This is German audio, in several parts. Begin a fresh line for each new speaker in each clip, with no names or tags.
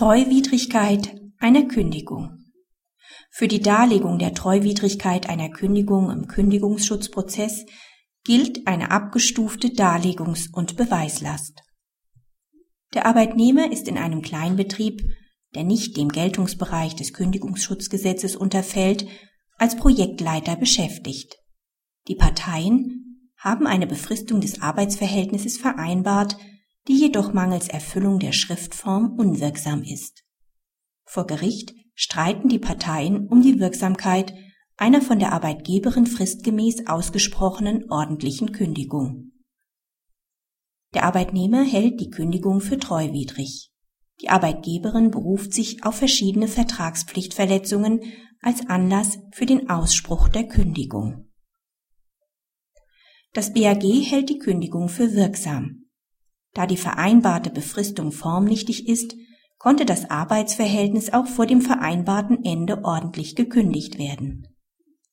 Treuwidrigkeit einer Kündigung. Für die Darlegung der Treuwidrigkeit einer Kündigung im Kündigungsschutzprozess gilt eine abgestufte Darlegungs- und Beweislast. Der Arbeitnehmer ist in einem Kleinbetrieb, der nicht dem Geltungsbereich des Kündigungsschutzgesetzes unterfällt, als Projektleiter beschäftigt. Die Parteien haben eine Befristung des Arbeitsverhältnisses vereinbart, die jedoch mangels Erfüllung der Schriftform unwirksam ist. Vor Gericht streiten die Parteien um die Wirksamkeit einer von der Arbeitgeberin fristgemäß ausgesprochenen ordentlichen Kündigung. Der Arbeitnehmer hält die Kündigung für treuwidrig. Die Arbeitgeberin beruft sich auf verschiedene Vertragspflichtverletzungen als Anlass für den Ausspruch der Kündigung. Das BAG hält die Kündigung für wirksam. Da die vereinbarte Befristung formnichtig ist, konnte das Arbeitsverhältnis auch vor dem vereinbarten Ende ordentlich gekündigt werden.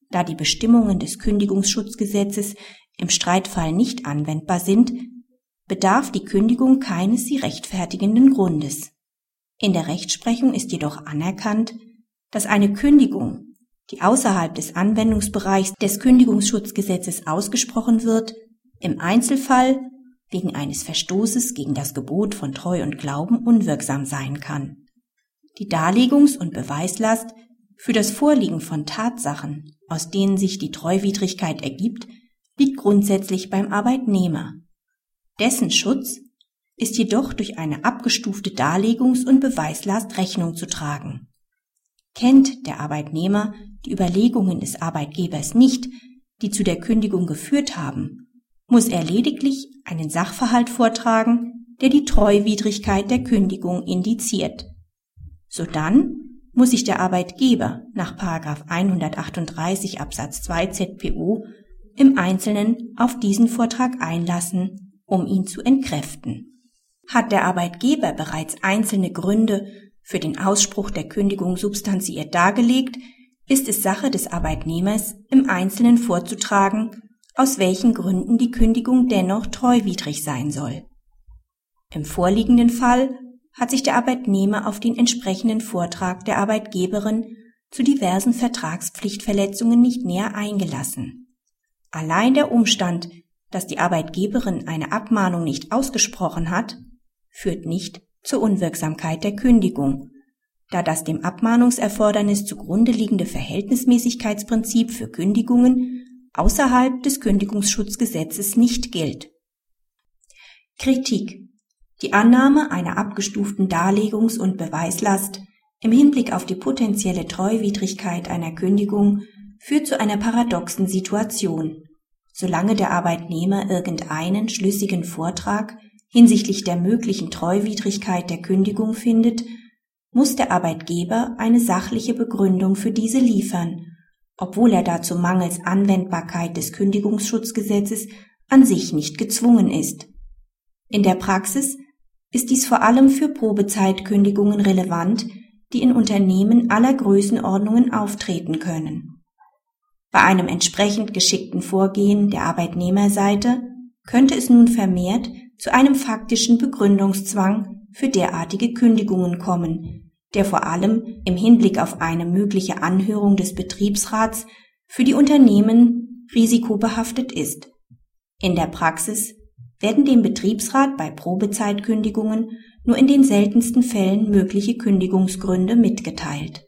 Da die Bestimmungen des Kündigungsschutzgesetzes im Streitfall nicht anwendbar sind, bedarf die Kündigung keines sie rechtfertigenden Grundes. In der Rechtsprechung ist jedoch anerkannt, dass eine Kündigung, die außerhalb des Anwendungsbereichs des Kündigungsschutzgesetzes ausgesprochen wird, im Einzelfall wegen eines Verstoßes gegen das Gebot von Treu und Glauben unwirksam sein kann. Die Darlegungs- und Beweislast für das Vorliegen von Tatsachen, aus denen sich die Treuwidrigkeit ergibt, liegt grundsätzlich beim Arbeitnehmer. Dessen Schutz ist jedoch durch eine abgestufte Darlegungs- und Beweislast Rechnung zu tragen. Kennt der Arbeitnehmer die Überlegungen des Arbeitgebers nicht, die zu der Kündigung geführt haben, muss er lediglich einen Sachverhalt vortragen, der die Treuwidrigkeit der Kündigung indiziert. Sodann muss sich der Arbeitgeber nach 138 Absatz 2 ZPO im Einzelnen auf diesen Vortrag einlassen, um ihn zu entkräften. Hat der Arbeitgeber bereits einzelne Gründe für den Ausspruch der Kündigung substanziert dargelegt, ist es Sache des Arbeitnehmers, im Einzelnen vorzutragen, aus welchen Gründen die Kündigung dennoch treuwidrig sein soll. Im vorliegenden Fall hat sich der Arbeitnehmer auf den entsprechenden Vortrag der Arbeitgeberin zu diversen Vertragspflichtverletzungen nicht näher eingelassen. Allein der Umstand, dass die Arbeitgeberin eine Abmahnung nicht ausgesprochen hat, führt nicht zur Unwirksamkeit der Kündigung, da das dem Abmahnungserfordernis zugrunde liegende Verhältnismäßigkeitsprinzip für Kündigungen außerhalb des Kündigungsschutzgesetzes nicht gilt. Kritik Die Annahme einer abgestuften Darlegungs- und Beweislast im Hinblick auf die potenzielle Treuwidrigkeit einer Kündigung führt zu einer paradoxen Situation. Solange der Arbeitnehmer irgendeinen schlüssigen Vortrag hinsichtlich der möglichen Treuwidrigkeit der Kündigung findet, muss der Arbeitgeber eine sachliche Begründung für diese liefern obwohl er dazu mangels Anwendbarkeit des Kündigungsschutzgesetzes an sich nicht gezwungen ist. In der Praxis ist dies vor allem für Probezeitkündigungen relevant, die in Unternehmen aller Größenordnungen auftreten können. Bei einem entsprechend geschickten Vorgehen der Arbeitnehmerseite könnte es nun vermehrt zu einem faktischen Begründungszwang für derartige Kündigungen kommen, der vor allem im Hinblick auf eine mögliche Anhörung des Betriebsrats für die Unternehmen risikobehaftet ist. In der Praxis werden dem Betriebsrat bei Probezeitkündigungen nur in den seltensten Fällen mögliche Kündigungsgründe mitgeteilt